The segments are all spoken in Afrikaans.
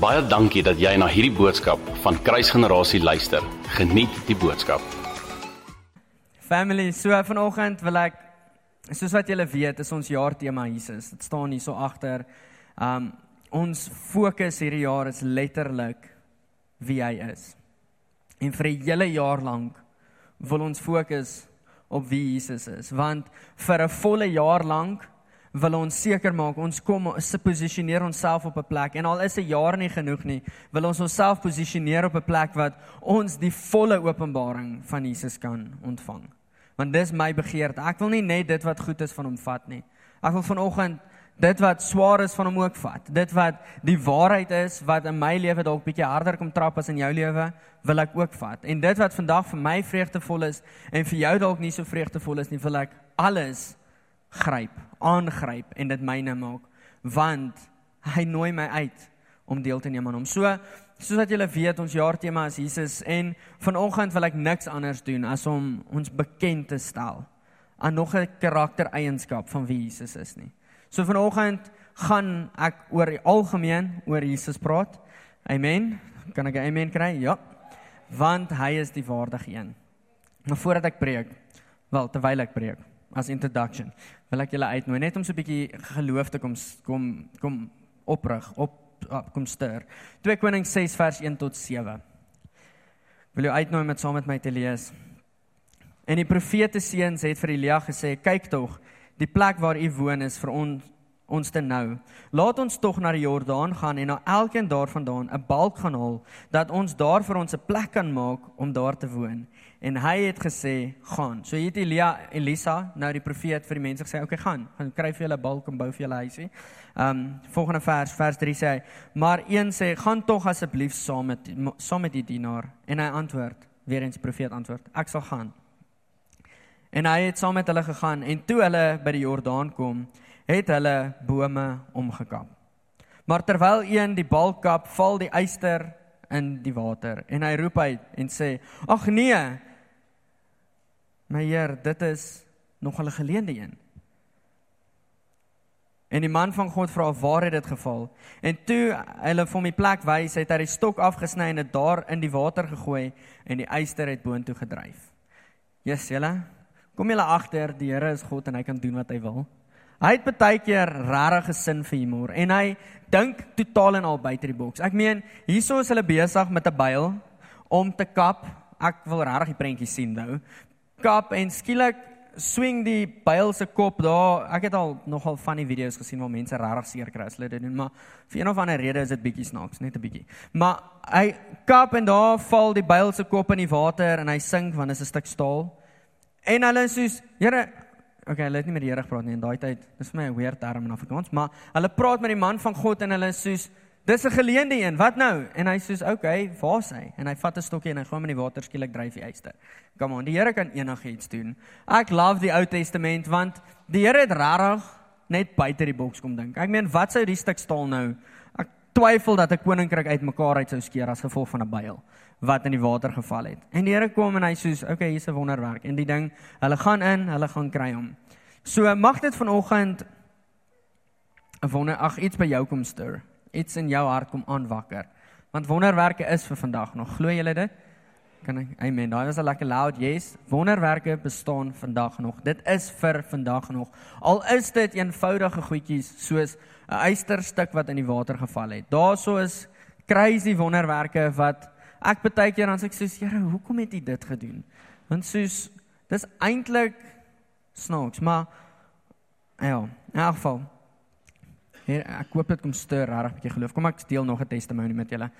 Baie dankie dat jy na hierdie boodskap van Kruisgenerasie luister. Geniet die boodskap. Family, so vanoggend wil ek soos wat julle weet, is ons jaar tema Jesus. Dit staan hier so agter. Um ons fokus hierdie jaar is letterlik wie hy is. En vir 'n hele jaar lank wil ons fokus op wie Jesus is, want vir 'n volle jaar lank wil ons seker maak ons kom se posisioneer onsself op 'n plek en al is 'n jaar nie genoeg nie, wil ons onsself posisioneer op 'n plek wat ons die volle openbaring van Jesus kan ontvang. Want dis my begeerte. Ek wil nie net dit wat goed is van hom vat nie. Ek wil vanoggend dit wat swaar is van hom ook vat. Dit wat die waarheid is wat in my lewe dalk bietjie harder kom trap as in jou lewe, wil ek ook vat. En dit wat vandag vir my vreugdevol is en vir jou dalk nie so vreugdevol is nie, wil ek alles gryp, aangryp en dit myne maak want hy nooi my uit om deel te neem aan hom. So soos wat julle weet, ons jaartema is Jesus en vanoggend wil ek niks anders doen as om ons bekend te stel aan nog 'n karaktereienskap van wie Jesus is nie. So vanoggend gaan ek oor die algemeen oor Jesus praat. Amen. Kan ek 'n amen kry? Ja. Want hy is die waardige een. Maar voordat ek preek, wel terwyl ek preek, as introduction. Wil ek julle uitnooi net om so 'n bietjie geloof te kom kom kom oprig, op kom stuur. 2 Konings 6 vers 1 tot 7. Wil jy uitnooi met saam met my te lees? En die profete seuns het vir Elia gesê: "Kyk tog, die plek waar u woon is vir ons ons te nou. Laat ons tog na die Jordaan gaan en na elkeen daarvandaan 'n balk gaan haal dat ons daar vir ons 'n plek kan maak om daar te woon." En hy het gesê, "Gaan." So het Elia Elisa, nou die profeet vir die mense gesê, "Oké, okay, gaan. Gaan kry vir julle 'n balk en bou vir julle huisie." Um volgende vers, vers 3 sê hy, "Maar een sê, "Gaan tog asseblief saam met saam met die dienaar." En hy antwoord, weer eens profeet antwoord, "Ek sal gaan." En hy het saam met hulle gegaan en toe hulle by die Jordaan kom, het hulle bome omgekap. Maar terwyl een die balk kap, val die eyster in die water en hy roep uit en sê: "Ag nee, My Heer, dit is nog 'n geleende een. En die man van God vra waar het dit geval? En toe hulle vir hom die plek wys, het hy die stok afgesny en dit daar in die water gegooi en die eyster het boontoe gedryf. Jesus, julle, kom julle agter, die Here is God en hy kan doen wat hy wil. Hy het baie keer regtig gesin vir humor en hy dink totaal en al buite die boks. Ek meen, hierso is hulle besig met 'n byl om te kap. Ek wil regtig die prentjie sien nou kap en skielik swing die byl se kop daar. Ek het al nogal van die video's gesien waar mense regtig seer kry as hulle dit doen, maar vir een of ander rede is dit bietjie snaaks, net 'n bietjie. Maar hy kap en daar val die byl se kop in die water en hy sink want dit is 'n stuk staal. En hulle sê, "Here, okay, hulle het nie met die Here gepraat nie in daai tyd. Dis vir my 'n weird term in Afrikaans, maar hulle praat met die man van God en hulle sê, Dis 'n geleende een. Wat nou? En hy sê, "Oké, okay, waar's hy?" En hy vat 'n stokkie en hy gooi hom in die water skielik dryf die eyster. Kom aan, die Here kan enigiets doen. Ek love die Ou Testament want die Here het regtig net buite die boks kom dink. Ek meen, wat sou die stuk staal nou? Ek twyfel dat 'n koninkryk uitmekaar uit sou skeer as gevolg van 'n byl wat in die water geval het. En die Here kom en hy sê, "Oké, okay, hier's 'n wonderwerk." En die ding, hulle gaan in, hulle gaan kry hom. So mag dit vanoggend 'n wonder ag iets by jou kom stuur iets in jou hart kom aanwakker. Want wonderwerke is vir vandag nog. Glo julle dit? Kan ek? Amen. Daai was 'n lekker loud yes. Wonderwerke bestaan vandag nog. Dit is vir vandag nog. Al is dit eenvoudige goedjies soos 'n eysterstuk wat in die water geval het. Daarso is crazy wonderwerke wat ek baie keer dan sê ek soos Here, hoekom het U dit gedoen? Want soos dis eintlik snaaks, maar ja, in elk geval Heer, ek hoop dit kom stuur regtig 'n bietjie geloof. Kom ek deel nog 'n testimonie met julle.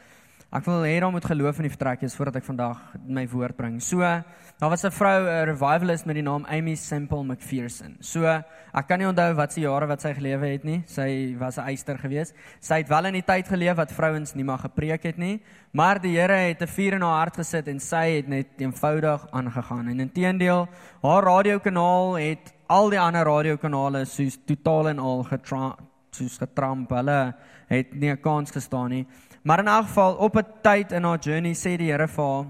Ek wil hê daar moet geloof in die vertrek is voordat ek vandag my woord bring. So, daar was 'n vrou, 'n revivalist met die naam Amy Semple McPherson. So, ek kan nie onthou wat se jare wat sy gelewe het nie. Sy was 'n eyster gewees. Sy het wel in die tyd geleef wat vrouens nie mag gepreek het nie, maar die Here het 'n vuur in haar hart gesit en sy het net eenvoudig aangegaan. En intedeel, haar radiokanaal het al die ander radiokanale soos totaal en al getra soos getramp. Hulle het nie 'n kans gestaan nie. Maar in elk geval op 'n tyd in haar journey sê die Here vir haar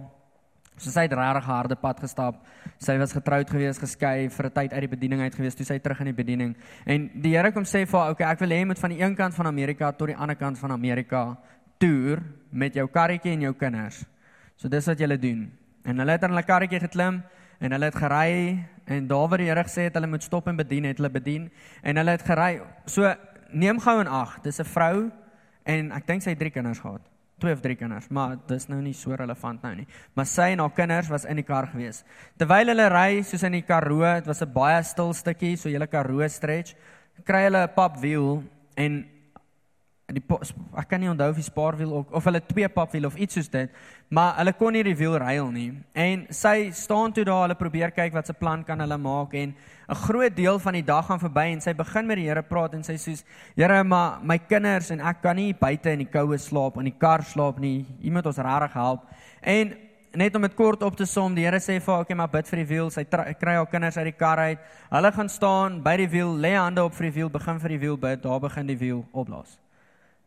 sy het regtig harde pad gestap. Sy was getroud gewees, geskei vir 'n tyd uit die bediening uit gewees, toe sy terug in die bediening. En die Here kom sê vir haar, "Oké, okay, ek wil hê jy moet van die een kant van Amerika tot die ander kant van Amerika toer met jou karretjie en jou kinders. So dis wat julle doen. En hulle het aan hulle karretjie geklim en hulle het gery en daar waar die Here gesê het hulle moet stop en bedien, het hulle bedien en hulle het gery. So neem gou in ag, dis 'n vrou en ek dink sy het drie kinders gehad. Twee of drie kinders, maar dis nou nie so relevant nou nie. Maar sy en haar kinders was in die kar gewees. Terwyl hulle ry soos in die Karoo, dit was 'n baie stil stukkie, so julle Karoo stretch, kry hulle 'n papwiel en die ek kan nie onthou of die spaarwiel of, of hulle twee papwiele of iets soos dit, maar hulle kon nie die wiel ruil nie. En sy staan toe daar, hulle probeer kyk wat se plan kan hulle maak en 'n groot deel van die dag gaan verby en sy begin met die Here praat en sy sê: "Here, maar my kinders en ek kan nie buite in die koue slaap in die kar slaap nie. U moet ons regtig help." En net om dit kort op te som, die Here sê vir haar: "Oké, maar bid vir die wiel." Sy kry haar kinders uit die kar uit. Hulle gaan staan by die wiel, lê hande op vir die wiel, begin vir die wiel bid. Daar begin die wiel opblaas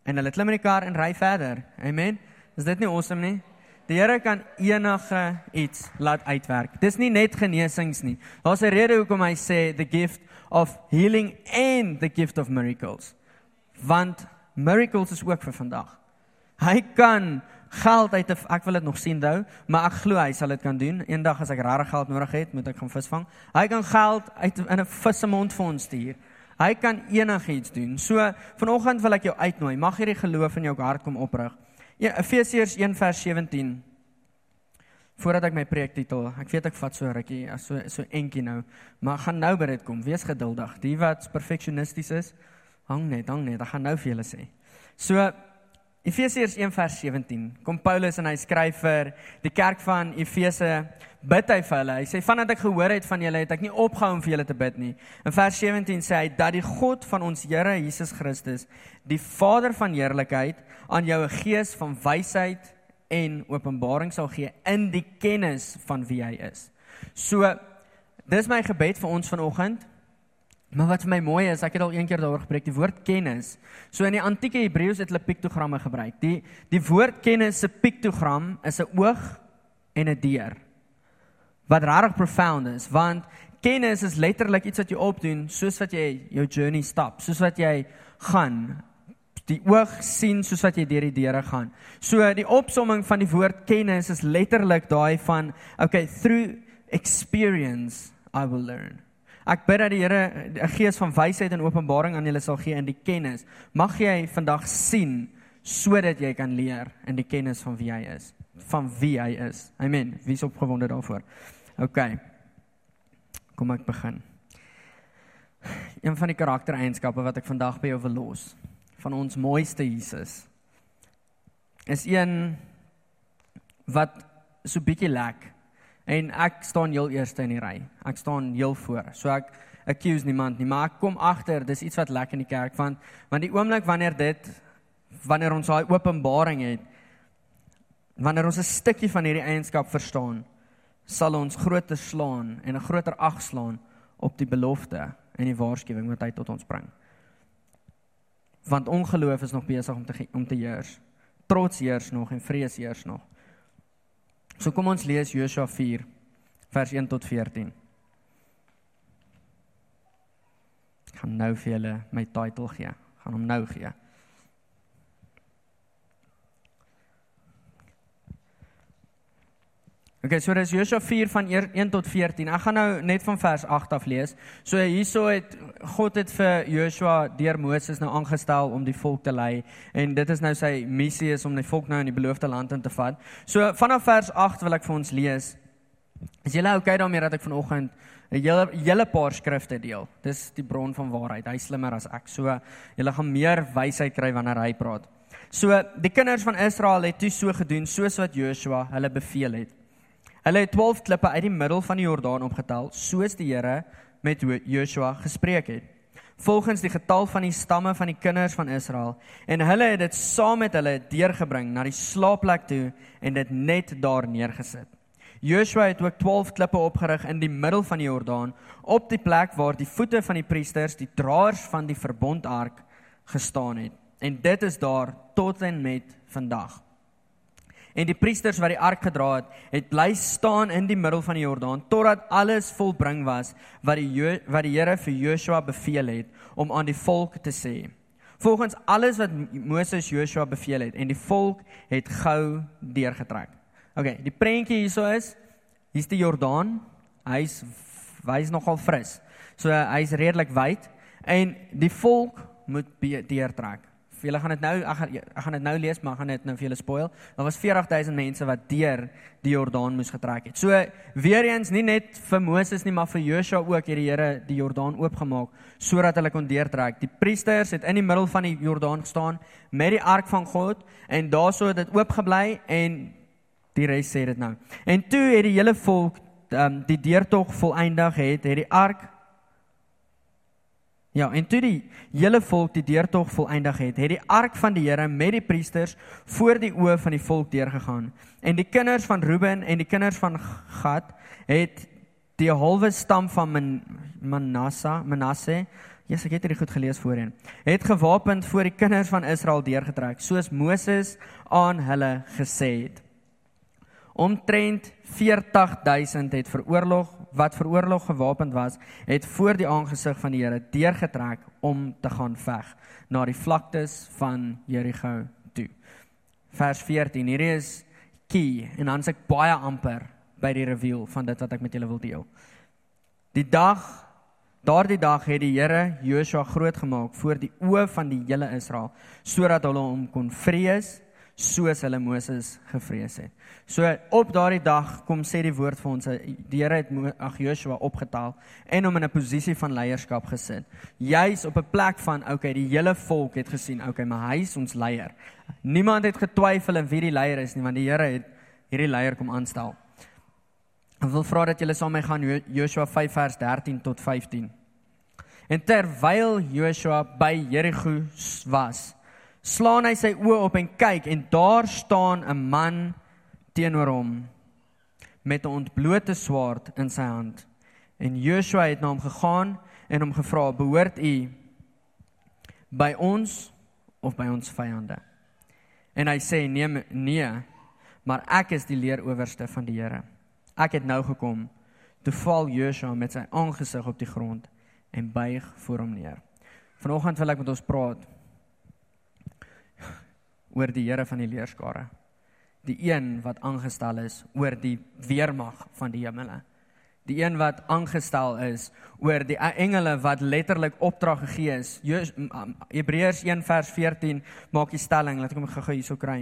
en hulle klim in die kar en ry verder. Amen. Is dit nie awesome nie? Die Here kan enige iets laat uitwerk. Dis nie net genesings nie. Daar's 'n rede hoekom hy sê the gift of healing and the gift of miracles. Want miracles is ook vir vandag. Hy kan geld uit ek wil dit nog sien dou, maar ek glo hy sal dit kan doen. Eendag as ek regtig geld nodig het, moet ek gaan visvang. Hy kan geld uit in 'n vis se mond vir ons stuur. Hy kan enigiets doen. So vanoggend wil ek jou uitnooi. Mag hierdie geloof in jou hart kom oprig. Ja, Efesiërs 1:17. Voordat ek my preektitel, ek weet ek vat so rukkie, so so entjie nou, maar gaan nou by dit kom. Wees geduldig. Die wat perfeksionisties is, hang net, hang net. Ek gaan nou vir julle sê. So Efesiërs 1:17. Kom Paulus en hy skryf vir die kerk van Efese bid hy vir hulle. Hy sê vandat ek gehoor het van julle het ek nie opgehou om vir julle te bid nie. In vers 17 sê hy dat die God van ons Here Jesus Christus, die Vader van heerlikheid, aan jou 'n gees van wysheid en openbaring sal gee in die kennis van wie hy is. So dis my gebed vir ons vanoggend. Maar wat vir my mooi is, ek het al een keer daaroor gepreek, die woord kennis. So in die antieke Hebreëus het hulle piktogramme gebruik. Die die woord kennis se piktogram is 'n oog en 'n deur. Wat regtig profound is, want kennis is letterlik iets wat jy opdoen soos wat jy jou journey stap, soos wat jy gaan. Die oog sien soos wat jy deur die deure gaan. So die opsomming van die woord kennis is letterlik daai van okay, through experience I will learn. Ek bid dat die Here 'n gees van wysheid en openbaring aan julle sal gee in die kennis. Mag jy vandag sien sodat jy kan leer in die kennis van wie hy is, van wie hy is. Amen. Wie is opgewonde daarvoor? OK. Kom ek begin. Een van die karaktereienskappe wat ek vandag by jou wil los van ons mooiste Jesus is een wat so bietjie lek En ek staan heel eerste in die ry. Ek staan heel voor. So ek accuse niemand nie, maar ek kom agter dis iets wat lek in die kerk want want die oomblik wanneer dit wanneer ons daai openbaring het wanneer ons 'n stukkie van hierdie eienskap verstaan, sal ons groter slaan en 'n groter ag slaan op die belofte en die waarskuwing wat hy tot ons bring. Want ongeloof is nog besig om te om te heers. Trots heers nog en vrees heers nog. So kom ons lees Josua 4 vers 1 tot 14. Ek gaan nou vir julle my titel gee. Gaan hom nou gee. Okay, so dis Josua 4 van 1 tot 14. Ek gaan nou net van vers 8 af lees. So hierso het God het vir Josua deur Moses nou aangestel om die volk te lei en dit is nou sy missie is om die volk nou in die beloofde land in te vat. So vanaf vers 8 wil ek vir ons lees. Is julle okay daarmee dat ek vanoggend 'n hele hele paar skrifte deel? Dis die bron van waarheid. Hy slimmer as ek. So julle gaan meer wysheid kry wanneer hy praat. So die kinders van Israel het toe so gedoen soos wat Joshua hulle beveel het. Hulle het 12 klippe uit die middel van die Jordaan opgetel, soos die Here met Joshua gespreek het. Volgens die getal van die stamme van die kinders van Israel en hulle het dit saam met hulle deurgebring na die slaapplek toe en dit net daar neergesit. Joshua het ook 12 klippe opgerig in die middel van die Jordaan op die plek waar die voete van die priesters, die draers van die verbondark gestaan het. En dit is daar tot en met vandag. En die priesters wat die ark gedra het, het bly staan in die middel van die Jordaan totdat alles volbring was wat die wat die Here vir Joshua beveel het om aan die volk te sê. volgens alles wat Moses Joshua beveel het en die volk het gou deurgetrek. OK, die prentjie hierso is hier's die Jordaan. Hy's hy's nogal fris. So hy's redelik wyd en die volk moet deurtrek. Vir julle gaan dit nou ek gaan ek gaan dit nou lees, maar ek gaan dit nou vir julle spoil. Daar was 40000 mense wat deur die Jordaan moes getrek het. So weer eens nie net vir Moses nie, maar vir Joshua ook het die Here die Jordaan oopgemaak sodat hulle kon deurtrek. Die priesters het in die middel van die Jordaan gestaan met die ark van God en daarso het dit oopgebly en die res sê dit nou. En toe het die hele volk um, die deurtog volëindig het, het die ark Ja, en toe die hele volk die deurtog volëindig het, het die ark van die Here met die priesters voor die oë van die volk deurgegaan. En die kinders van Reuben en die kinders van Gad het die halwe stam van Man Manasse, Manasse, Jesus, ek het dit goed gelees voorheen. Het gewapend voor die kinders van Israel deurgetrek, soos Moses aan hulle gesê het. Omtrent 40000 het vir oorlog wat vir oorlog gewapend was, het voor die aangesig van die Here deurgetrek om te gaan veg na die vlaktes van Jerigo toe. Vers 14. Hierdie is key en dan's ek baie amper by die reveal van dit wat ek met julle wil deel. Die dag daardie dag het die Here Joshua groot gemaak voor die oë van die hele Israel sodat hulle hom kon vrees soos hulle Moses gevrees het. So op daardie dag kom sê die woord vir ons die Here het ag Joshua opgetel en hom in 'n posisie van leierskap gesit. Jy's op 'n plek van okay, die hele volk het gesien, okay, maar hy is ons leier. Niemand het getwyfel in wie die leier is nie, want die Here het hierdie leier kom aanstel. Ek wil vra dat julle saam met my gaan Joshua 5 vers 13 tot 15. En terwyl Joshua by Jerigo was, slaan hy sy oë op en kyk en daar staan 'n man teenoor hom met 'n ontblote swaard in sy hand. En Joshua het na hom gegaan en hom gevra: "Behoort u by ons of by ons vyande?" En hy sê: "Nee, nee, maar ek is die leeroowerste van die Here. Ek het nou gekom." Toe val Joshua met sy aangesig op die grond en buig voor hom neer. Vanoggend wil ek met ons praat oor die Here van die leerskare. Die een wat aangestel is oor die weermag van die hemele. Die een wat aangestel is oor die engele wat letterlik opdrag gegee is. Hebreërs 1 vers 14 maak die stelling, laat ek hom gou-gou hierso kry.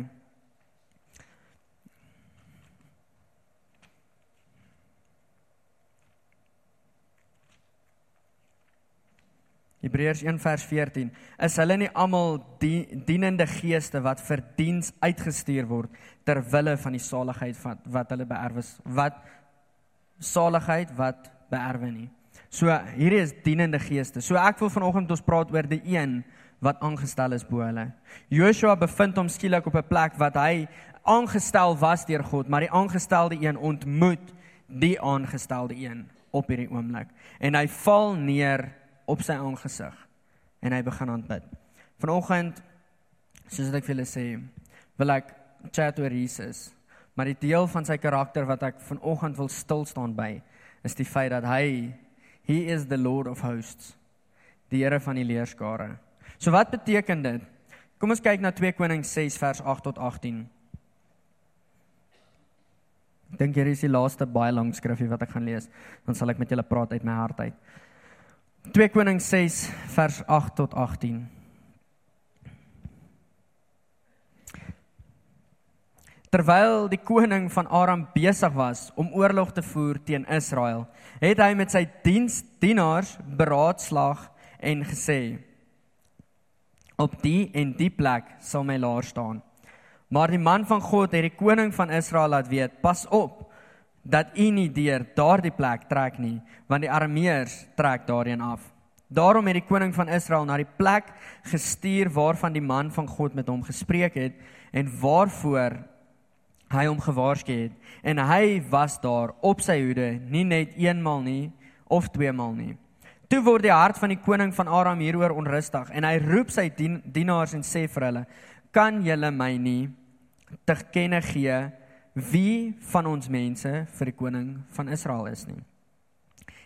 Hebreërs 1 vers 14 is hulle nie almal die dienende geeste wat vir diens uitgestuur word ter wille van die saligheid wat wat hulle beerwe wat saligheid wat beerwe nie. So hierdie is dienende geeste. So ek wil vanoggend ons praat oor die een wat aangestel is bo hulle. Joshua bevind hom skielik op 'n plek wat hy aangestel was deur God, maar die aangestelde een ontmoet die aangestelde een op hierdie oomblik en hy val neer op sy aangesig en hy begin aanbid. Vanoggend soos ek vir julle sê, wil ek chat oor Jesus, maar die deel van sy karakter wat ek vanoggend wil stil staan by, is die feit dat hy he is the Lord of hosts, die Here van die leerskare. So wat beteken dit? Kom ons kyk na 2 Konings 6 vers 8 tot 18. Ek dink hier is die laaste baie lang skrifgie wat ek gaan lees, dan sal ek met julle praat uit my hart uit. 2 Konings 6 vers 8 tot 18. Terwyl die koning van Aram besig was om oorlog te voer teen Israel, het hy met sy diensdienaars beraadslaag en gesê: Op die en die plek sal my laar staan. Maar die man van God het die koning van Israel laat weet: Pas op, dat u nie deur daardie plek trek nie, want die Arameërs trek daarheen af. Daarom het die koning van Israel na die plek gestuur waarvan die man van God met hom gespreek het en waarvoor hy hom gewaarsku het. En hy was daar op sy hoede, nie net eenmal nie of tweemal nie. Toe word die hart van die koning van Aram hieroor onrustig en hy roep sy dien, dienaars en sê vir hulle: "Kan julle my nie te kenne gee wie van ons mense vir die koning van Israel is nie.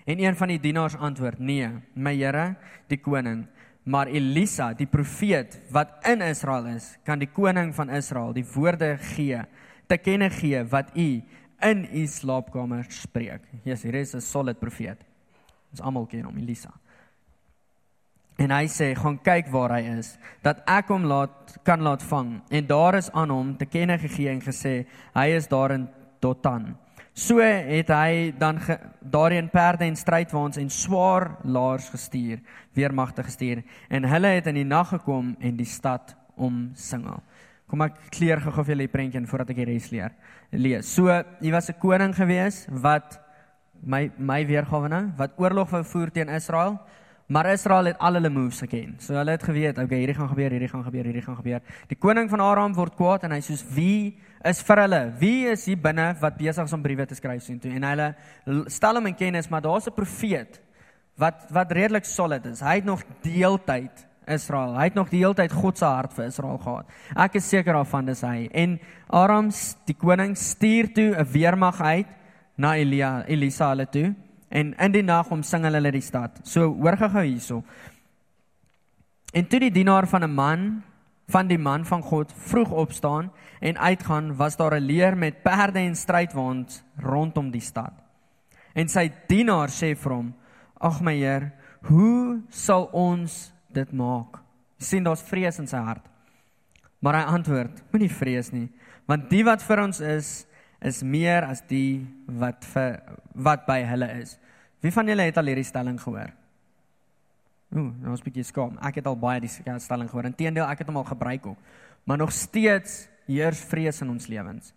En een van die dienaars antwoord: "Nee, my Here, die koning, Maar Elisa, die profeet wat in Israel is, kan die koning van Israel die woorde gee, te kenne gee wat u in u slaapkamer spreek. Jesus, hier is 'n solid profeet. Ons almal ken hom, Elisa. En hy sê, "Gaan kyk waar hy is, dat ek hom laat kan laat vang." En daar is aan hom te kenne gegee en gesê, "Hy is daar in Dotan." So het hy dan daarin perde en strydwaans en swaar laars gestuur, weermagte gestuur en hulle het in die nag gekom en die stad omsingel. Kom ek kleer gou vir julle die prentjie voordat ek die res leer. Lees. So, hy was 'n koning gewees wat my my weergawe nou wat oorlog wou voer teen Israel. Maar Israel het al hulle moves geken. So hulle het geweet, okay, hierdie gaan gebeur, hierdie gaan gebeur, hierdie gaan gebeur. Die koning van Aram word kwaad en hy sê, "Wie is vir hulle. Wie is hier binne wat besig is om briewe te skryf sien toe? En hulle stel hom in kennis, maar daar's 'n profeet wat wat redelik solid is. Hy het nog deeltyd Israel. Hy het nog die hele tyd God se hart vir Israel gehad. Ek is seker daarvan dis hy. En Aram die koning stuur toe 'n weermag uit na Elia Elisa hulle toe en in die nag omsing hulle die stad. So hoor gou hierso. En toe die dienaar van 'n man van die man van God vroeg opstaan en uitgaan, was daar 'n leer met perde en strydwaans rondom die stad. En sy dienaar sê vir hom: "Ag my Heer, hoe sal ons dit maak?" sien daar's vrees in sy hart. Maar hy antwoord: "Moenie vrees nie, want die wat vir ons is, is meer as die wat vir wat by hulle is." Wie van julle het al hierdie stelling gehoor? Ooh, nou is 'n bietjie skaam. Ek het al baie die stelling gehoor. Inteendeel, ek het hom al gebruik ook. Maar nog steeds heers vrees in ons lewens.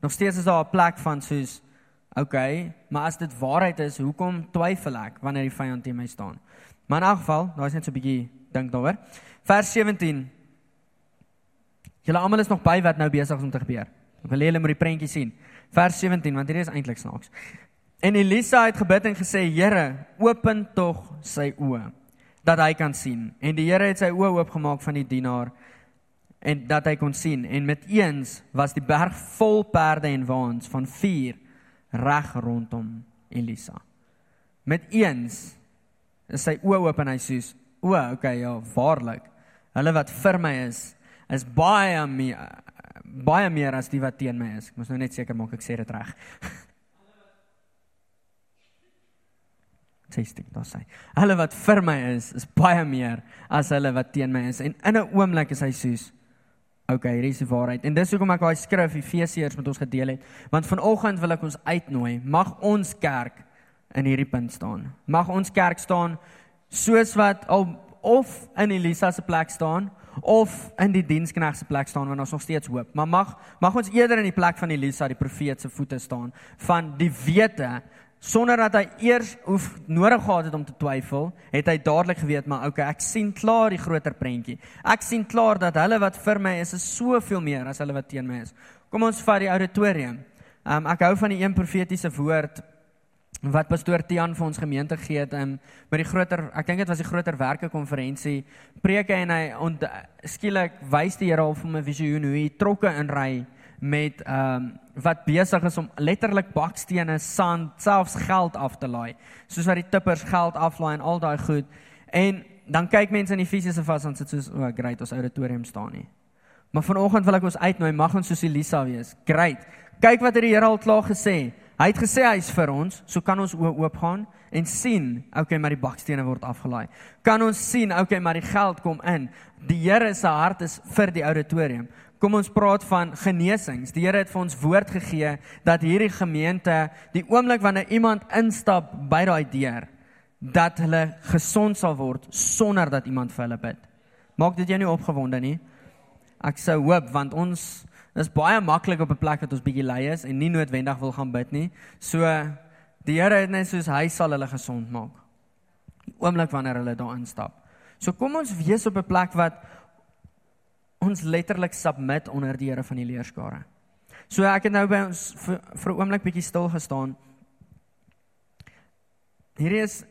Nog steeds is daar 'n plek van soos okay, maar as dit waarheid is, hoekom twyfel ek wanneer die vyand teen my staan? Maar in elk geval, daar is net so 'n bietjie dink daaroor. Vers 17. Julle almal is nog by wat nou besig is om te gebeur. Ek wil julle met die prentjie sien. Vers 17, want hier is eintlik snaaks. En Elisa het gebid en gesê: "Here, open tog sy oë." dat hy kan sien. En die Here het sy oë oopgemaak van die dienaar en dat hy kon sien en met eens was die berg vol perde en waans van vuur reg rondom Elisa. Met eens is sy oë oop en hy sê: "O, okay, ja, waarlik. Hulle wat vir my is, is baie meer baie meer as die wat teen my is." Ek moet nou net seker maak ek sê dit reg. 16 daar sê. Hulle wat vir my is, is baie meer as hulle wat teen my is. En in 'n oomblik is hy soos Okay, hier is die waarheid. En dis hoekom ek daai skrif Efesiërs met ons gedeel het. Want vanoggend wil ek ons uitnooi. Mag ons kerk in hierdie punt staan. Mag ons kerk staan soos wat al of in Elisa se plek staan of in die dienskneg se plek staan want ons nog steeds hoop. Maar mag mag ons eerder in die plek van Elisa die profeet se voete staan van die wete sonder dat hy eers hoef nodig gehad het om te twyfel, het hy dadelik geweet maar okay, ek sien klaar die groter prentjie. Ek sien klaar dat hulle wat vir my is, is soveel meer as hulle wat teen my is. Kom ons vat die auditorium. Um, ek hou van die een profetiese woord wat pastoor Tian vir ons gemeente gee het um, by die groter ek dink dit was die groter werke konferensie preek en hy ont, skielik wys die Here al vir my visioen hoe hy trokke inry met ehm um, wat besig is om letterlik bakstene, sand, selfs geld af te laai. Soos wat die tippers geld aflaai en al daai goed. En dan kyk mense in die fisiese vas en sit soos o, oh, great, ons auditorium staan nie. Maar vanoggend wil ek ons uitnooi, mag ons soos Elisa wees. Great. Kyk wat het die Here al klaar gesê. Hy het gesê hy's vir ons, so kan ons oop gaan en sien, okay, maar die bakstene word afgelaai. Kan ons sien, okay, maar die geld kom in. Die Here se hart is vir die auditorium. Kom ons praat van genesings. Die Here het vir ons woord gegee dat hierdie gemeente die oomblik wanneer iemand instap by daai deur dat hulle gesond sal word sonder dat iemand vir hulle bid. Maak dit jou nie opgewonde nie? Ek sou hoop want ons is baie maklik op 'n plek wat ons bietjie lui is en nie noodwendig wil gaan bid nie. So die Here het net soos hy sal hulle gesond maak. Die oomblik wanneer hulle daar instap. So kom ons wees op 'n plek wat ons letterlik submit onder die Here van die leerskare. So ek het nou by ons vir, vir 'n oomblik bietjie stil gestaan. Hierdie is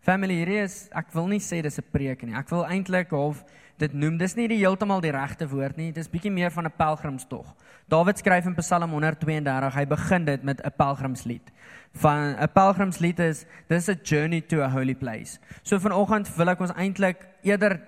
family hierdie is ek wil nie sê dis 'n preek nie. Ek wil eintlik half dit noem. Dis nie die heeltemal die regte woord nie. Dis bietjie meer van 'n pelgrimstog. Dawid skryf in Psalm 132, hy begin dit met 'n pelgrimslied. Van 'n pelgrimslied is dis a journey to a holy place. So vanoggend wil ek ons eintlik eerder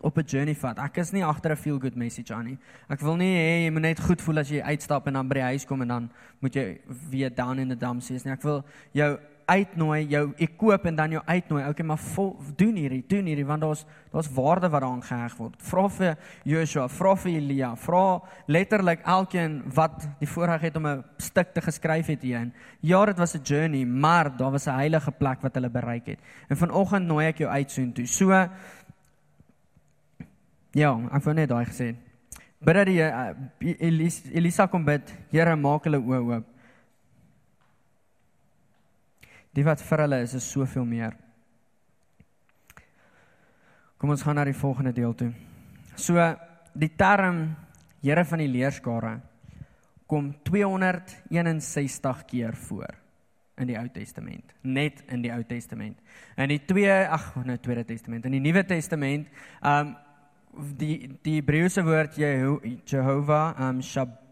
op 'n journey vat. Ek is nie agter 'n feel good message aan nie. Ek wil nie hê jy moet net goed voel as jy uitstap en dan by die huis kom en dan moet jy weer down in the dumps wees nie. Ek wil jou uitnooi, jou ek koop en dan jou uitnooi. Okay, maar vol, doen hierdie, doen hierdie want daar's daar's waarde wat daaraan geheg word. Vra vir Joshua, vra vir Elia, vra letterlik elkeen wat die voorreg het om 'n stuk te geskryf het hierin. Ja, dit was 'n journey, maar daar was 'n heilige plek wat hulle bereik het. En vanoggend nooi ek jou uit soontoe. So Ja, ek wou net daai gesê. Bid dat die uh, Elisa, kom bid, Here maak hulle oë oop. Die wat vir hulle is is soveel meer. Kom ons gaan na die volgende deel toe. So die term Here van die leerskare kom 261 keer voor in die Ou Testament, net in die Ou Testament. In die twee ag, nou Tweede Testament, in die Nuwe Testament, um die die Hebreëse woord Jehovah um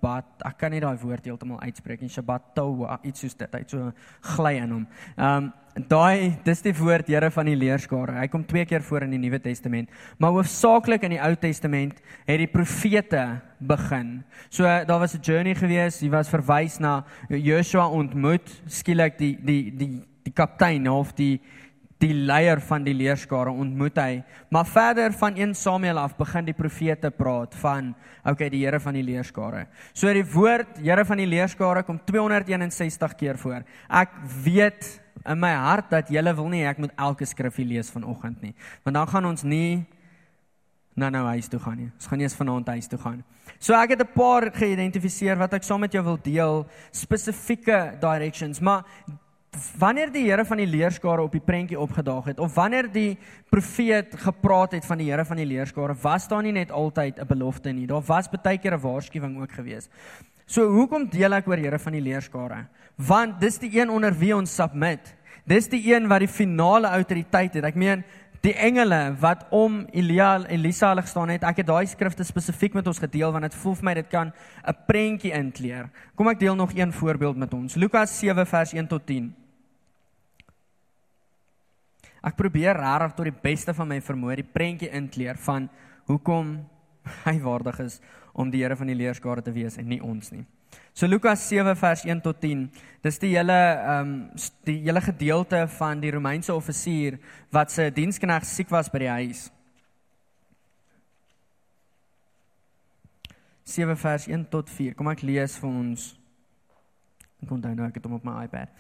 Shabbat ek kan nie daai woord heeltemal uitspreek nie Shabbat Towa iets soos dit hy't so gly in hom. Um daai dis die woord Here van die leerskare. Hy kom twee keer voor in die Nuwe Testament, maar hoofsaaklik in die Ou Testament het die profete begin. So daar was 'n journey gewees, hy was verwys na Joshua ontmoet skielik die die die die kaptein of die die leier van die leerskare ontmoet hy. Maar verder van 1 Samuel af begin die profete praat van okay, die Here van die leerskare. So die woord Here van die leerskare kom 261 keer voor. Ek weet in my hart dat julle wil nie ek moet elke skrifgie lees vanoggend nie. Want dan gaan ons nie na nou huis toe gaan nie. Ons gaan nie eens vanaand huis toe gaan. So ek het 'n paar geïdentifiseer wat ek saam met jou wil deel, spesifieke directions, maar wanneer die Here van die leerskare op die prentjie opgedaag het of wanneer die profeet gepraat het van die Here van die leerskare, was daar nie net altyd 'n belofte nie. Daar was baie keer 'n waarskuwing ook gewees. So hoekom deel ek oor Here van die leerskare? Want dis die een onder wie ons submit. Dis die een wat die finale autoriteit het. Ek meen die engele wat om Elia Elisa hulle gestaan het. Ek het daai skrifte spesifiek met ons gedeel want dit voel vir my dit kan 'n prentjie inkleer. Kom ek deel nog een voorbeeld met ons. Lukas 7 vers 1 tot 10. Ek probeer regtig tot die beste van my vermoë die prentjie inkleer van hoekom hy waardig is om die Here van die leerskare te wees en nie ons nie. So Lukas 7 vers 1 tot 10. Dis die hele ehm um, die hele gedeelte van die Romeinse offisier wat se diensknegt siek was by die huis. 7 vers 1 tot 4. Kom ek lees vir ons. Ek onthou nou ek het hom op my iPad.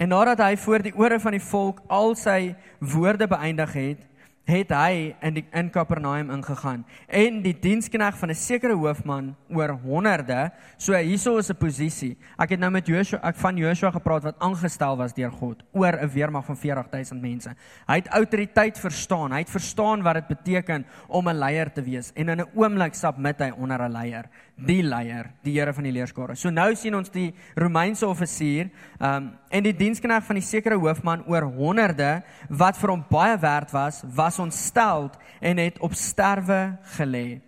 En nadat hy voor die ore van die volk al sy woorde beëindig het, het hy in die in Kapernaum ingegaan. En die dienskneg van 'n sekere hoofman oor honderde so hierso is 'n posisie ek het nou met Joshua ek van Joshua gepraat wat aangestel was deur God oor 'n weermag van 40000 mense. Hy het autoriteit verstaan hy het verstaan wat dit beteken om 'n leier te wees en in 'n oomblik submit hy onder 'n leier die leier die Here van die leerskare. So nou sien ons die Romeinse offisier um, en die dienskneg van die sekere hoofman oor honderde wat vir hom baie werd was was ontstel en het op sterwe gelê.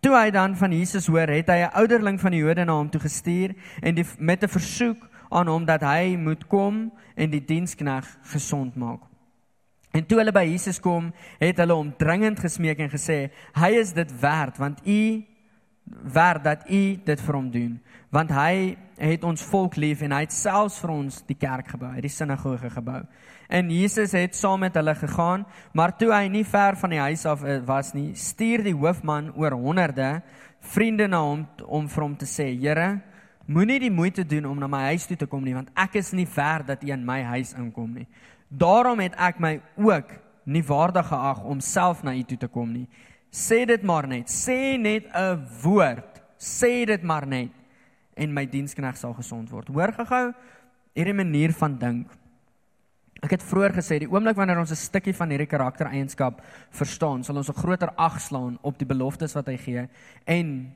Toe hy dan van Jesus hoor, het hy 'n ouderling van die Jode na hom toe gestuur en die, met 'n versoek aan hom dat hy moet kom en die dienskneg gesond maak. En toe hulle by Jesus kom, het hulle hom dringend gesmeek en gesê: "Hy is dit werd, want u werd dat u dit vir hom doen, want hy het ons volk lief en hy het selfs vir ons die kerk gebou, die sinagoge gebou." En Jesus het saam met hulle gegaan, maar toe hy nie ver van die huis af eh, was nie, stuur die hoofman oor honderde vriende na hom om vir hom te sê: "Here, moenie die moeite doen om na my huis toe te kom nie, want ek is nie ver dat u in my huis inkom nie. Daarom het ek my ook nie waardig geag om self na u toe te kom nie. Sê dit maar net, sê net 'n woord, sê dit maar net en my dienskneg sal gesond word." Hoor gou-gou hierdie manier van dink. Ek het vroeër gesê die oomblik wanneer ons 'n stukkie van hierdie karaktereienskap verstaan, sal ons 'n groter ag slaan op die beloftes wat hy gee en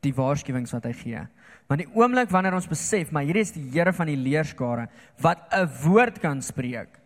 die waarskuwings wat hy gee. Want die oomblik wanneer ons besef, maar hierdie is die Here van die leerskare wat 'n woord kan spreek,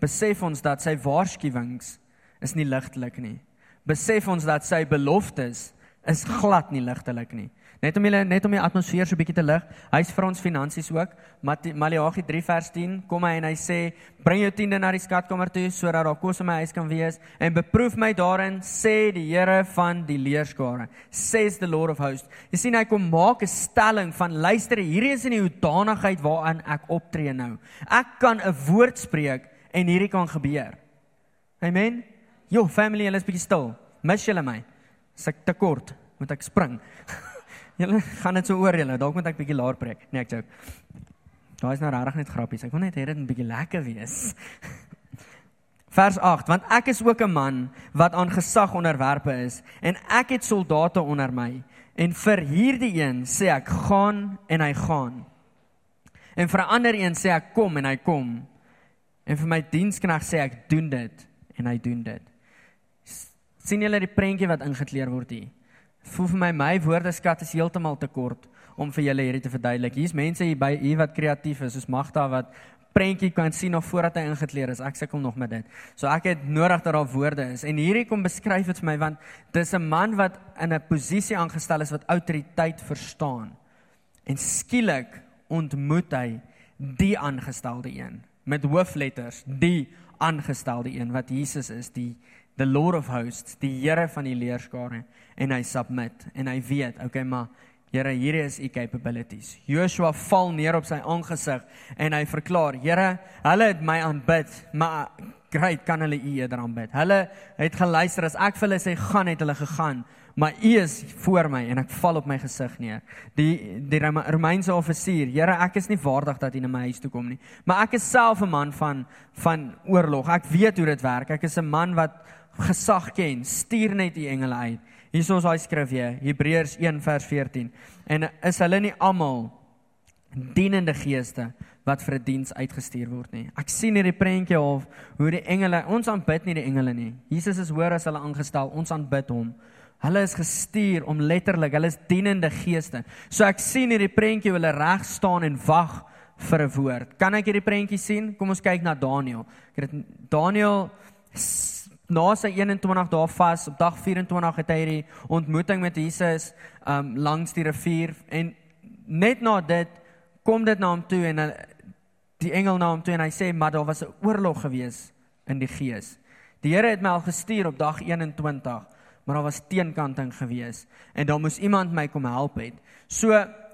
besef ons dat sy waarskuwings is nie ligtelik nie. besef ons dat sy beloftes is glad nie ligtelik nie. Net om julle net om die atmosfeer so bietjie te lig. Hy's vir ons finansies ook. Maleagi 3 vers 10 kom hy en hy sê: "Bring jou tiende na die skatkamer toe sodat daar kos in my huis kan wees en beproef my daarin," sê die Here van die leerskare. Says the Lord of hosts. Jy sien hy kom maak 'n stelling van luister, hierdie is in die hoedanigheid waaraan ek optree nou. Ek kan 'n woord spreek en hierdie kan gebeur. Amen. Jo, family, hulle is bietjie stil. Mis julle my? As ek te kort, moet ek spring. Julle gaan dit so oor julle. Dalk moet ek bietjie laer preek. Nee, ek joke. Daai is nou regtig net grappies. Ek wil net hê dit moet bietjie lekker wees. Vers 8: Want ek is ook 'n man wat aan gesag onderwerpe is en ek het soldate onder my. En vir hierdie een sê ek gaan en hy gaan. En vir 'n ander een sê ek kom en hy kom. En vir my diensknegt sê ek doen dit en hy doen dit. sien julle die prentjie wat ingekleer word hier? Voel vir my my woordeskat is heeltemal te kort om vir julle hierdie te verduidelik. Hier's mense hier by hier wat kreatief is, soos Magda wat prentjie kan sien nog voordat hy ingekleer is. Ek sukkel nog met dit. So ek het nodig dat daar woorde is. En hierdie kom beskryf dit vir my want dis 'n man wat in 'n posisie aangestel is wat autoriteit verstaan. En skielik ontmoet hy die aangestelde een met hoofletters, die aangestelde een wat Jesus is, die the Lord of hosts, die Here van die leerskare en hy submit en hy weet, okay, maar Here, hier is u capabilities. Joshua val neer op sy aangesig en hy verklaar, Here, hulle het my aanbid, maar great kan hulle u eerder aanbid. Hulle het geluister as ek vir hulle sê gaan het hulle gegaan, maar u is voor my en ek val op my gesig neer. Die die Romeinse offisier, Here, ek is nie waardig dat u na my huis toe kom nie, maar ek is self 'n man van van oorlog. Ek weet hoe dit werk. Ek is 'n man wat gesag ken. Stuur net u engele uit. Hier is ons daai skrif hier, Hebreërs 1 vers 14. En is hulle nie almal dienende geeste wat vir 'n diens uitgestuur word nie. Ek sien hierdie prentjie of hoe die engele, ons aanbid nie die engele nie. Jesus is hoor as hulle aangestel, ons aanbid hom. Hulle is gestuur om letterlik, hulle is dienende geeste. So ek sien hierdie prentjie hoe hulle reg staan en wag vir 'n woord. Kan ek hierdie prentjie sien? Kom ons kyk na Daniël. Ek het Daniël na sy 21 dae vas op dag 24 het hy hierdie ontmoeting met Jesus um langs die rivier en net na dit kom dit na hom toe en die engel na hom toe en hy sê maar daar was 'n oorlog gewees in die gees. Die Here het my al gestuur op dag 21, maar daar was teenkanting gewees en daar moes iemand my kom help het. So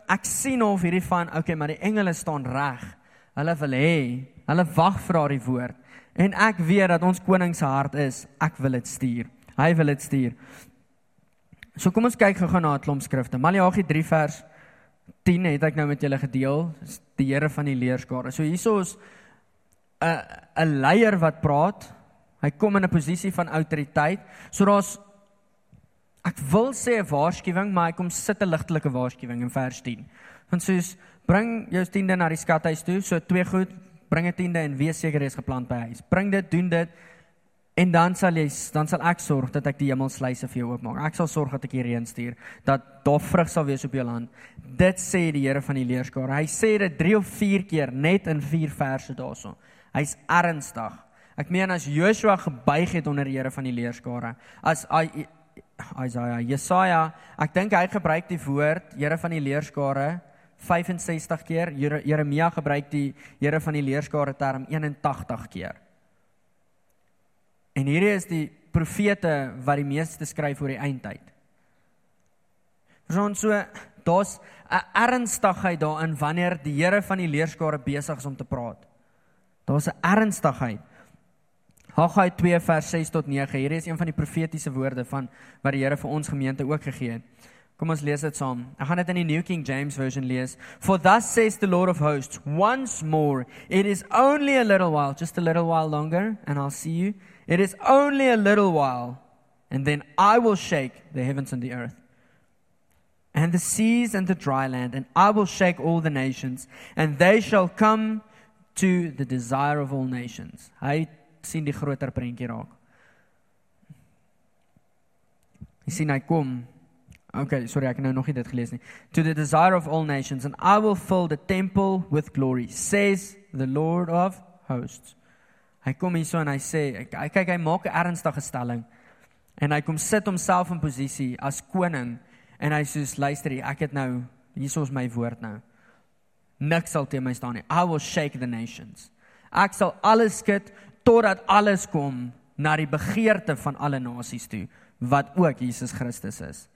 ek sien of hierdie van okay, maar die engele staan reg. Hulle wil hê, hulle wag vir daardie woord. En ek weet dat ons koning se hart is, ek wil dit stuur. Hy wil dit stuur. So kom ons kyk gou-gou na 'n klomp skrifte. Maleagi 3 vers 10 het ek nou met julle gedeel, die Here van die leerskare. So hierso is 'n 'n leier wat praat. Hy kom in 'n posisie van autoriteit. So daar's ek wil sê 'n waarskuwing, maar hy kom sit 'n ligtelike waarskuwing in vers 10. Want soos bring jou tiende na die skathuis toe, so twee goed, bring 'n tiende en wees seker jy is geplant by huis. Bring dit, doen dit en dan sal jy dan sal ek sorg dat ek die hemelsluise vir jou oopmaak. Ek sal sorg dat ek die reën stuur, dat daar vrug sal wees op jou land. Dit sê die Here van die leerskare. Hy sê dit 3 of 4 keer net in 4 verse daarso. Hy's ernstig. Ek meen as Joshua gebuig het onder die Here van die leerskare, as Isaiah, Jesaja, ek dink hy gebruik die woord Here van die leerskare 65 keer. Jeremia gebruik die Here van die leerskare term 81 keer. En hierdie is die profete wat die meeste skryf oor die eindtyd. Ons so daar's 'n ernstigheid daarin wanneer die Here van die leerskare besig is om te praat. Daar's 'n ernstigheid. Haggai 2 vers 6 tot 9. Hierdie is een van die profetiese woorde van wat die Here vir ons gemeente ook gegee het. Kom ons lees dit saam. Ek gaan dit in die New King James version lees. For thus says the Lord of hosts, once more, it is only a little while, just a little while longer and I'll see you. It is only a little while and then I will shake the heavens and the earth. And the seas and the dry land, and I will shake all the nations, and they shall come to the desire of all nations. Hy sien die groter prentjie raak. Hy sien hy kom Okay, sorry, ek het nou nog nie dit gelees nie. To the desire of all nations and I will fill the temple with glory, says the Lord of hosts. Hy kom hier so en hy sê, hy kyk hy maak 'n ernstige stelling. En hy kom sit homself in posisie as koning en hy sê luister hier, ek het nou hier is my woord nou. Niks sal teen my staan nie. I will shake the nations. Ek sal alles skud totdat alles kom na die begeerte van alle nasies toe wat ook Jesus Christus is.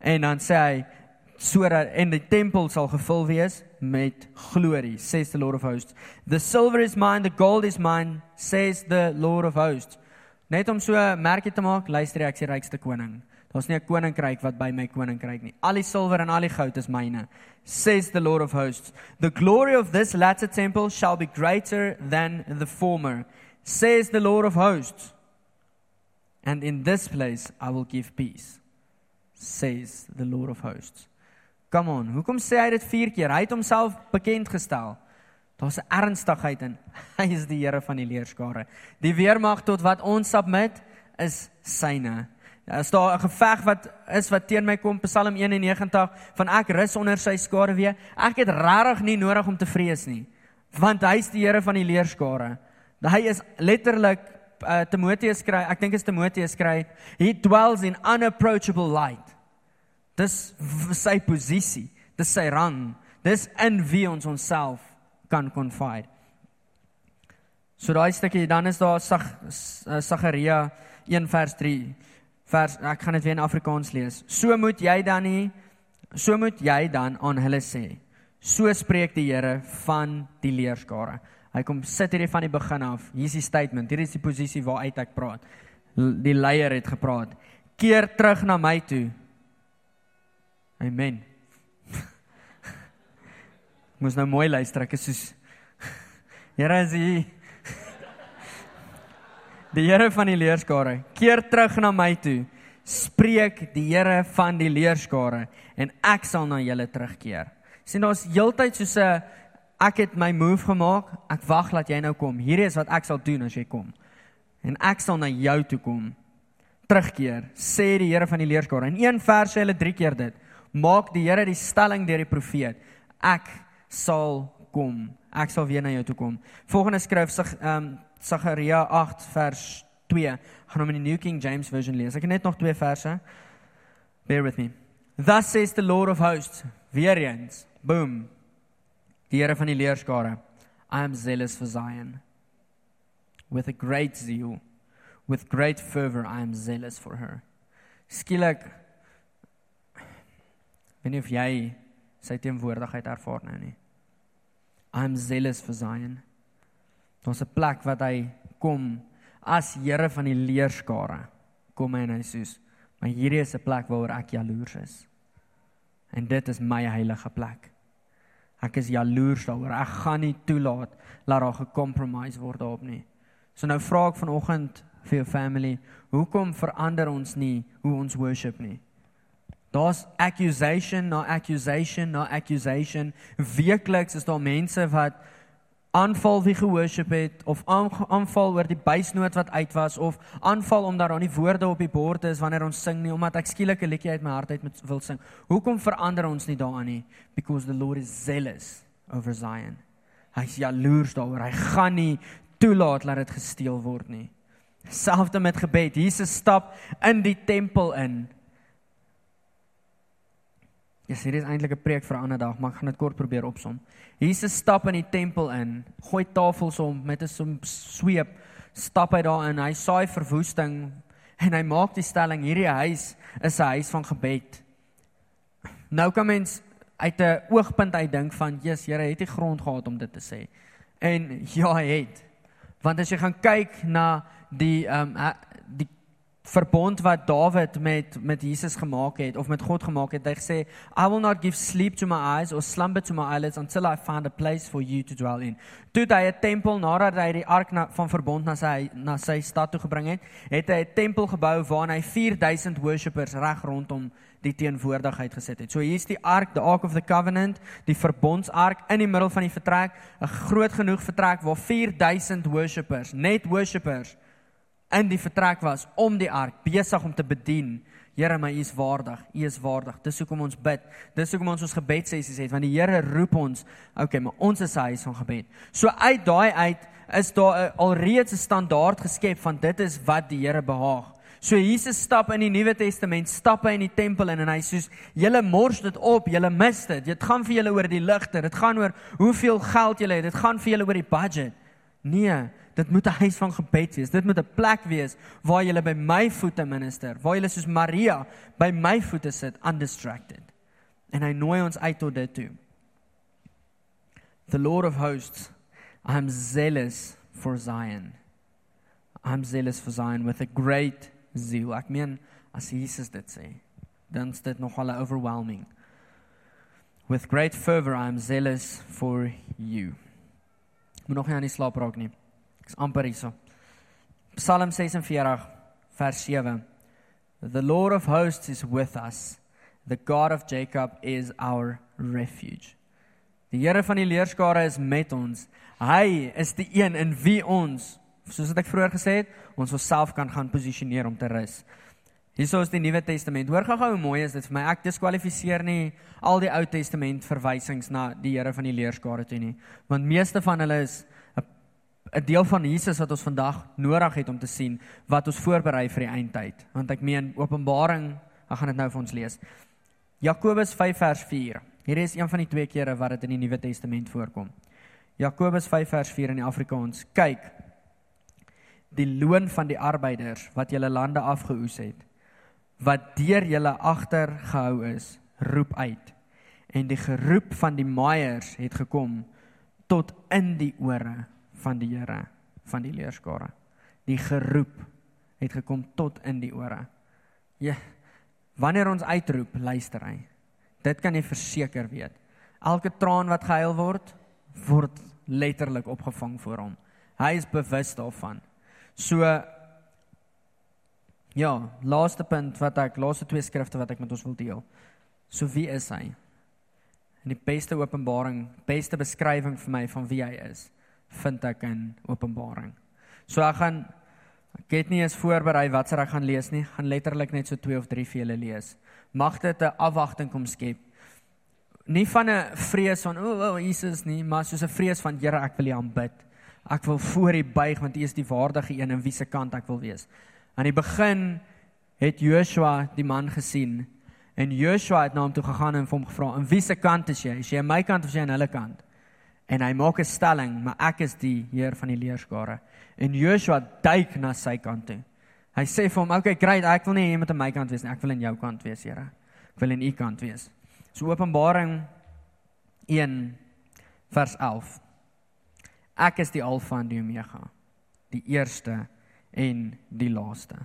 En dan sê hy sodat en die tempel sal gevul wees met glorie says the lord of hosts. The silver is mine the gold is mine says the lord of hosts. Net om so merkie te maak luister ek is die rykste koning. Daar's nie 'n koninkryk wat by my koninkryk nie. Al die silwer en al die goud is myne says the lord of hosts. The glory of this latter temple shall be greater than the former says the lord of hosts. And in this place i will give peace says the lord of hosts Come on, hoekom sê hy dit 4 keer? Hy het homself bekend gestel. Daar's 'n ernstigheid in. Hy is die Here van die leerskare. Die weermag tot wat ons submit is syne. As daar 'n geveg wat is wat teen my kom, Psalm 91 van ek rus onder sy skare weer. Ek het regtig nie nodig om te vrees nie, want hy's die Here van die leerskare. Hy is letterlik uh, Timoteus skryf, ek dink is Timoteus skryf, he dwells in unapproachable light. Dis sy posisie, dis sy rang, dis in wie ons onsself kan confide. So daai stukkie dan is daar Sag Sagaria 1 vers 3. Vers ek gaan dit weer in Afrikaans lees. So moet jy dan nie so moet jy dan aan hulle sê. So spreek die Here van die leerskare. Hy kom sit hierdie van die begin af. Hier is die statement. Hier is die posisie waaruit ek praat. Die leier het gepraat. Keer terug na my toe Amen. Moes nou mooi luister, ek is soos Here is hier. Die Here van die leerskare, keer terug na my toe. Spreek die Here van die leerskare en ek sal na julle terugkeer. Sien daar's heeltyd soos 'n ek het my move gemaak, ek wag dat jy nou kom. Hierdie is wat ek sal doen as jy kom. En ek sal na jou toe kom. Terugkeer, sê die Here van die leerskare. In een vers sê hulle 3 keer dit maak die Here die stelling deur die profeet. Ek sal kom. Ek sal weer na jou toe kom. Volgende skryf sig ehm um, Sagaria 8 vers 2. Ek gaan hom in die New King James version lees. Ek het net nog twee verse. Bear with me. Thus says the Lord of hosts. Weer eens. Boom. Die Here van die leerskare. I am zealous for Zion. With a great zeal. With great fervor I am zealous for her. Skielik Weet nie of jy sy teenwoordigheid ervaar nou nie. I'm zealous for Zion. Daar's 'n plek wat hy kom as Here van die leerskare. Kom hy en hy sê, "Maar hierdie is 'n plek waaroor ek jaloers is." En dit is my heilige plek. Ek is jaloers daaroor. Ek gaan nie toelaat dat daar gecompromise word daarop nie. So nou vra ek vanoggend vir jou family, hoekom verander ons nie hoe ons worship nie? Daar's accusation na accusation na accusation. Weekliks is daar mense wat aanval wie gehoorship het of aanval oor die buisnoot wat uit was of aanval omdat daar nie woorde op die bord is wanneer ons sing nie omdat ek skielik 'n liedjie uit my hart uit met wil sing. Hoekom verander ons nie daaraan nie? Because the Lord is zealous over Zion. Hy's jaloers daaroor. Hy gaan nie toelaat dat dit gesteel word nie. Selfs met gebed. Jesus stap in die tempel in yes, hier is eintlik 'n preek vir 'n ander dag, maar ek gaan dit kort probeer opsom. Jesus stap in die tempel in, gooi tafels om met 'n sweep, stap hy daar in, hy saai verwoesting en hy maak die stelling hierdie huis is 'n huis van gebed. Nou kan mens uit 'n oogpunt uit dink van, "Jesus, Here het die grond gehad om dit te sê." En ja, hy het. Want as jy gaan kyk na die ehm um, die verbond wat Dawid met met Jesus gemaak het of met God gemaak het. Hy sê, "I will not give sleep to my eyes or slumber to my eyelids until I find a place for you to dwell in." Toe hy 'n tempel nadat hy die ark na, van verbond na sy na sy stad toe gebring het, het hy 'n tempel gebou waarin hy 4000 worshippers reg rondom die teenwoordigheid gesit het. So hier's die ark, the ark of the covenant, die verbondsark in die middel van die vertrek, 'n groot genoeg vertrek waar 4000 worshippers, net worshippers in die vertrek was om die ark besig om te bedien. Here, my U is waardig. U is waardig. Dis hoekom ons bid. Dis hoekom ons ons gebedsessies het want die Here roep ons. Okay, maar ons is hy van gebed. So uit daai uit is daar alreeds 'n standaard geskep van dit is wat die Here behaag. So Jesus stap in die Nuwe Testament, stap hy in die tempel in en hy sê: "Julle mors dit op, julle mis dit. Dit gaan vir julle oor die ligte, dit gaan oor hoeveel geld julle het, dit gaan vir julle oor die budget." Nee, dit moet 'n huis van gebed wees. Dit moet 'n plek wees waar jy by my voete minister, waar jy soos Maria by my voete sit undistracted. En hy nooi ons uit tot dit toe. The Lord of hosts, I am zealous for Zion. I'm zealous for Zion with a great zeal. Ek meen as Jesus dit sê, dan is dit nogal overwhelming. With great fervor I am zealous for you. Moet nog nie aan die slaap raak nie. Ek's amper hierso. Psalm 46 vers 7. The Lord of hosts is with us. The God of Jacob is our refuge. Die Here van die leerskare is met ons. Hy is die een in wie ons, soos wat ek vroeër gesê het, ons osself kan gaan posisioneer om te rus. Hierso is die Nuwe Testament. Hoor gou-gou hoe mooi is dit vir my. Ek diskwalifiseer nie al die Ou Testament verwysings na die Here van die leerskare toe nie, want meeste van hulle is 'n deel van Jesus wat ons vandag nodig het om te sien wat ons voorberei vir die eindtyd. Want ek meen Openbaring, ek gaan dit nou vir ons lees. Jakobus 5 vers 4. Hier is een van die twee kere wat dit in die Nuwe Testament voorkom. Jakobus 5 vers 4 in die Afrikaans. Kyk. Die loon van die arbeiders wat julle lande afgeoes het, wat deur julle agter gehou is, roep uit. En die geroep van die maaiers het gekom tot in die ore van die Here van die leerskare. Die geroep het gekom tot in die ore. Ja. Wanneer ons uitroep, luister hy. Dit kan jy verseker weet. Elke traan wat gehuil word, word letterlik opgevang voor hom. Hy is bewus daarvan. So ja, laaste punt wat ek laaste twee skrifte wat ek met ons wil deel. So wie is hy? En die beste openbaring, beste beskrywing vir my van wie hy is vind ek in Openbaring. So ek gaan ek het nie eens voorberei wat ek gaan lees nie, gaan letterlik net so 2 of 3 vir julle lees. Mag dit 'n afwagting kom skep. Nie van 'n vrees van o, oh, oh, Jesus nie, maar soos 'n vrees van Here, ek wil U aanbid. Ek wil voor U buig want U is die waardige een en wie se kant ek wil wees. Aan die begin het Joshua die man gesien en Joshua het na hom toe gegaan en hom gevra: "In wie se kant is jy? Is jy aan my kant of is jy aan hulle kant?" En hy maak 'n stelling, maar ek is die Heer van die leerskare. En Joshua duik na sy kant toe. Hy sê vir hom, "Oké, okay, great, ek wil nie jy moet aan my kant wees nie. Ek wil aan jou kant wees, Here. Ek wil aan u kant wees." So Openbaring 1 vers 11. Ek is die Alfa en die Omega, die eerste en die laaste.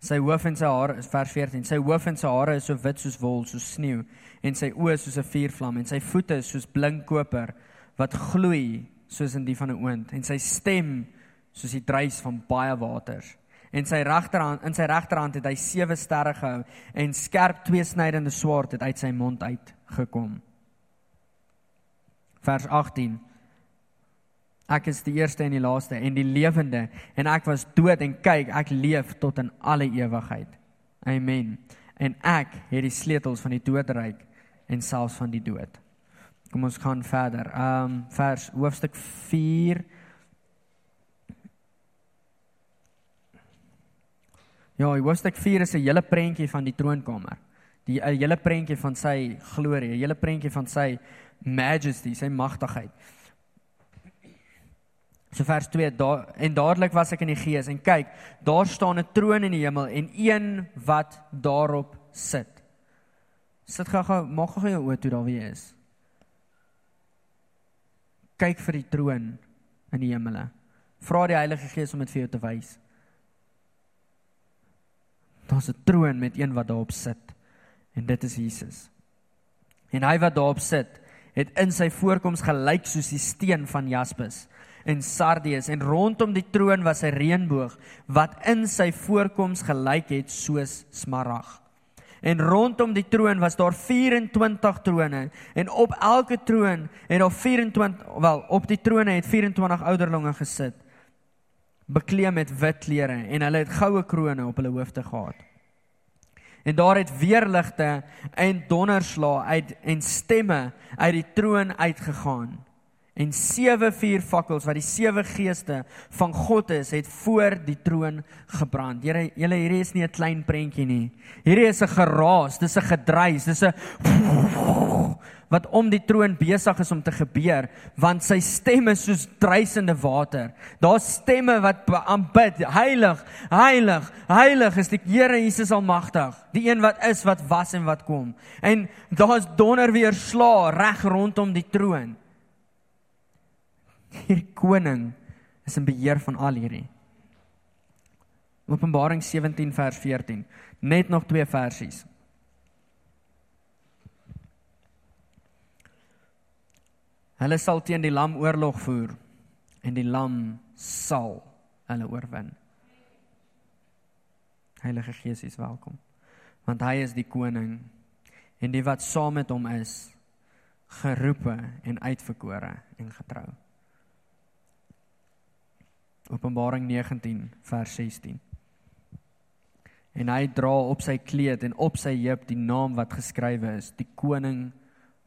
Sy hoof en sy hare is vers 14. Sy hoof en sy hare is so wit soos wol, soos sneeu, en sy oë soos 'n vuurvlam en sy voete is soos blink koper wat gloei soos in die van 'n oond en sy stem soos die druis van baie waters. En sy regterhand in sy regterhand het hy sewe sterre gehou en skerp tweesnydende swaard het uit sy mond uit gekom. Vers 18 Ek is die eerste en die laaste en die lewende en ek was dood en kyk ek leef tot in alle ewigheid. Amen. En ek het die sleutels van die doodryk en selfs van die dood. Kom ons gaan verder. Ehm um, vers hoofstuk 4 Ja, hoofstuk 4 is 'n hele prentjie van die troonkamer. Die hele prentjie van sy glorie, 'n hele prentjie van sy majesty, sy magtigheid. So vers 2 daar en dadelik was ek in die gees en kyk, daar staan 'n troon in die hemel en een wat daarop sit. Sit gou-gou, maak gou jou oë toe daar wie is. Kyk vir die troon in die hemele. Vra die Heilige Gees om dit vir jou te wys. Daar's 'n troon met een wat daarop sit en dit is Jesus. En hy wat daarop sit, het in sy voorkoms gelyk soos die steen van jaspis en sardius en rondom die troon was 'n reënboog wat in sy voorkoms gelyk het soos smarag. En rondom die troon was daar 24 trone en op elke troon het daar 24 wel op die trone het 24 ouderlinge gesit bekleed met wit klere en hulle het goue krones op hulle hoofde gehad. En daar het weerligte en donderslae uit en stemme uit die troon uitgegaan. En sewe vuurvakkels wat die sewe geeste van God is, het voor die troon gebrand. Here, julle hierdie is nie 'n klein prentjie nie. Hierdie is 'n geraas, dis 'n gedruis, dis 'n wat om die troon besig is om te gebeur, want sy stem is soos druisende water. Daar's stemme wat aanbid, heilig, heilig, heilig is die Here Jesus almagtig, die een wat is, wat was en wat kom. En daar's donder weer sla reg rondom die troon. Hierdie koning is in beheer van al hierdie. Openbaring 17 vers 14. Net nog twee versies. Hulle sal teen die lam oorlog voer en die lam sal hulle oorwin. Heilige Gees is welkom. Want hy is die koning en die wat saam met hom is geroepe en uitverkore en getrou. Openbaring 19 vers 16. En hy dra op sy kleed en op sy heup die naam wat geskrywe is, die koning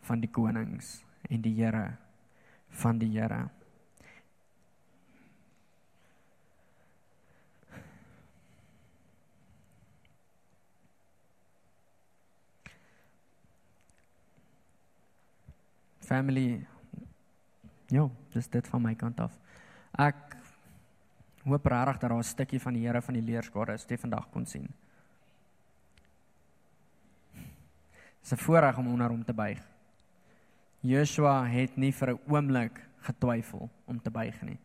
van die konings en die Here van die Here. Family. Ja, dis dit van my kant af. Ek hoop regtig dat daar 'n stukkie van die Here van die leerskare is wat jy vandag kon sien. Dis 'n voorreg om onder hom te buig. Joshua het nie vir 'n oomblik getwyfel om te buig nie.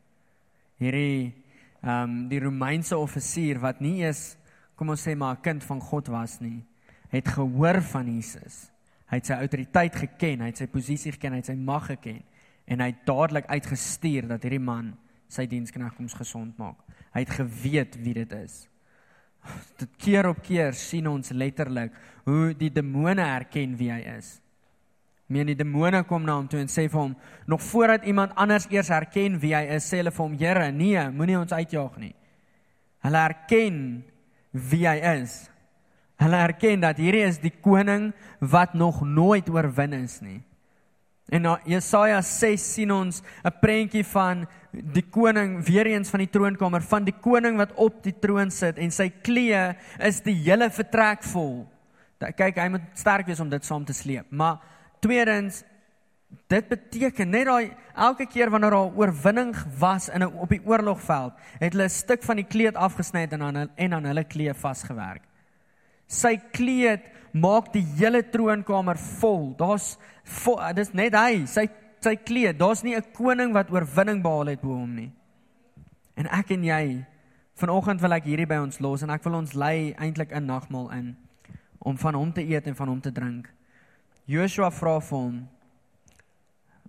Hierdie ehm um, die Romeinse offisier wat nie eens kom ons sê maar 'n kind van God was nie, het gehoor van Jesus. Hy het sy autoriteit geken, hy het sy posisie geken, hy het sy mag geken en hy het dadelik uitgestuur dat hierdie man sy diensknegt kom gesond maak. Hy het geweet wie dit is. Dit keer op keer sien ons letterlik hoe die demone erken wie hy is. Meen die demone kom na hom toe en sê vir hom nog voordat iemand anders eers herken wie hy is, sê hulle vir hom: "Here, nee, moenie ons uitjaag nie." Hulle erken wie hy is. Hulle erken dat hierdie is die koning wat nog nooit oorwin is nie. En na Jesaja 6 sien ons 'n prentjie van die koning weer eens van die troonkamer, van die koning wat op die troon sit en sy kleë is die hele vertrek vol. Kyk, hy moet sterk wees om dit saam te sleep, maar Tweedens dit beteken net daai elke keer wanneer daar oorwinning was in 'n op die oorlogveld, het hulle 'n stuk van die kleed afgesny en aan en aan hulle kleed vasgewerk. Sy kleed maak die hele troonkamer vol. Daar's dis net hy, sy sy kleed. Daar's nie 'n koning wat oorwinning behaal het bo hom nie. En ek en jy vanoggend wil ek hierdie by ons los en ek wil ons lei eintlik 'n nagmaal in om van hom te eet en van hom te drink. Joshua vra vir hom: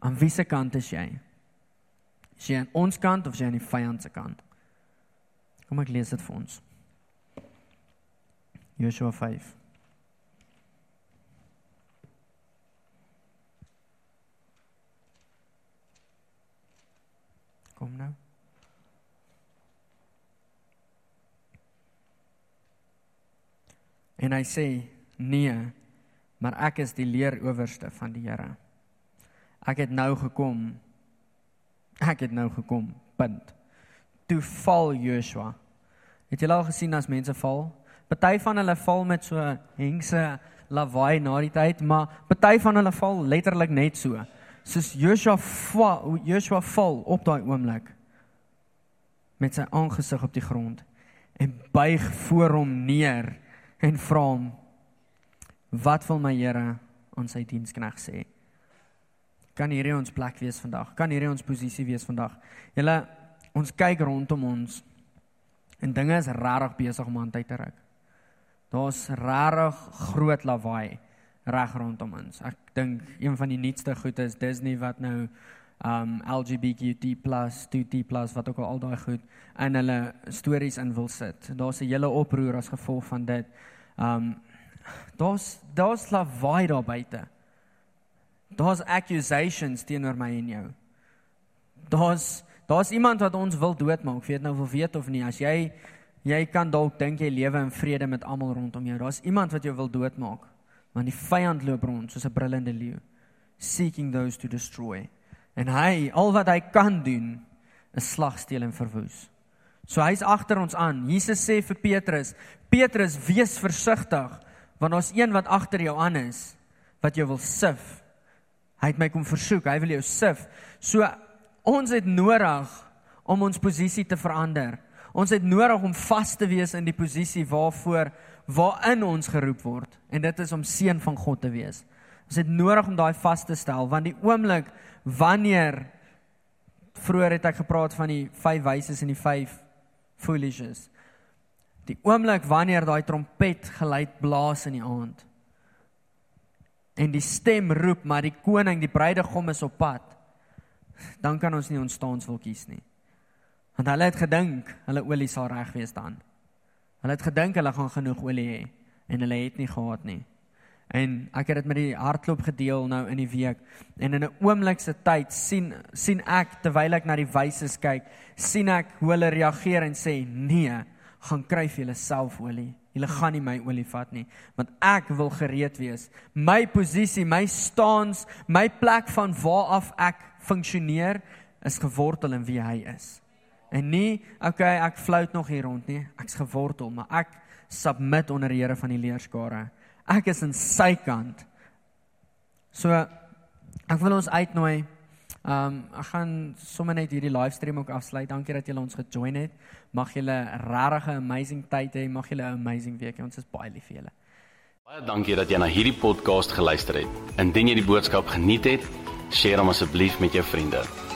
"Aan wie se kant is jy? Is jy aan ons kant of is jy aan die vyand se kant?" Kom ek lees dit vir ons. Joshua 5 Kom nou. En hy sê: "Nee, maar ek is die leeroowerste van die Here. Ek het nou gekom. Ek het nou gekom. Punt. Toe val Joshua. Het julle al gesien as mense val? Party van hulle val met so hengse lawaai na die tyd, maar party van hulle val letterlik net so. Soos Joshua val, Joshua val op daai oomblik met sy aangesig op die grond en buig voor hom neer en vra hom Wat wil my Here aan sy dienskneg sê? Kan hierdie ons plek wees vandag? Kan hierdie ons posisie wees vandag? Julle ons kyk rondom ons en dinge is regtig besig om aan tyd te ruk. Daar's regtig groot lawaai reg rondom ons. Ek dink een van die nuutste goed is Disney wat nou um LGBTQ+, 2T+, wat ook al al daai goed in hulle stories in wil sit. Daar's 'n hele oproer as gevolg van dit. Um Daar's daar's lawaai daar buite. Daar's accusations teenoor my en jou. Daar's daar's iemand wat ons wil doodmaak. Weet nou of weet of nie as jy Jy kan dalk dink jy lewe in vrede met almal rondom jou. Daar's iemand wat jou wil doodmaak. Want die vyand loop rond soos 'n brullende leeu, seeking those to destroy. En hy, al wat hy kan doen, is slag, steel en verwoes. So hy's agter ons aan. Jesus sê vir Petrus: "Petrus, wees versigtig, want daar's een wat agter jou aan is wat jou wil sif." Hy het my kom versoek, hy wil jou sif. So ons het nodig om ons posisie te verander. Ons het nodig om vas te wees in die posisie waarvoor waarin ons geroep word en dit is om seun van God te wees. Ons het nodig om daai vas te stel want die oomblik wanneer vroeër het ek gepraat van die vyf wyses en die vyf foolishes. Die oomblik wanneer daai trompet geluid blaas in die aand en die stem roep maar die koning, die bruidegom is op pad. Dan kan ons nie ons staans wil kies nie. Want hulle het gedink hulle olie sal reg wees dan. Hulle het gedink hulle gaan genoeg olie hê en hulle het nie gehad nie. En ek het dit met die hardloop gedeel nou in die week en in 'n oomblik se tyd sien sien ek terwyl ek na die wyses kyk, sien ek hoe hulle reageer en sê nee, gaan kry vir julle self olie. Julle gaan nie my olie vat nie, want ek wil gereed wees. My posisie, my staans, my plek van waar af ek funksioneer is gewortel in wie hy is. En nie, okay, ek float nog hier rond nie. Ek's gewortel, maar ek submit onder die Here van die leerskare. Ek is in sy kant. So ek wil ons uitnooi. Um ek gaan sommer net hierdie livestream ook afsluit. Dankie dat julle ons gejoin het. Mag julle regtig 'n amazing tyd hê. Mag julle 'n amazing week hê. Ons is baie lief vir julle. Baie dankie dat jy na hierdie podcast geluister het. Indien jy die boodskap geniet het, deel hom asseblief met jou vriende.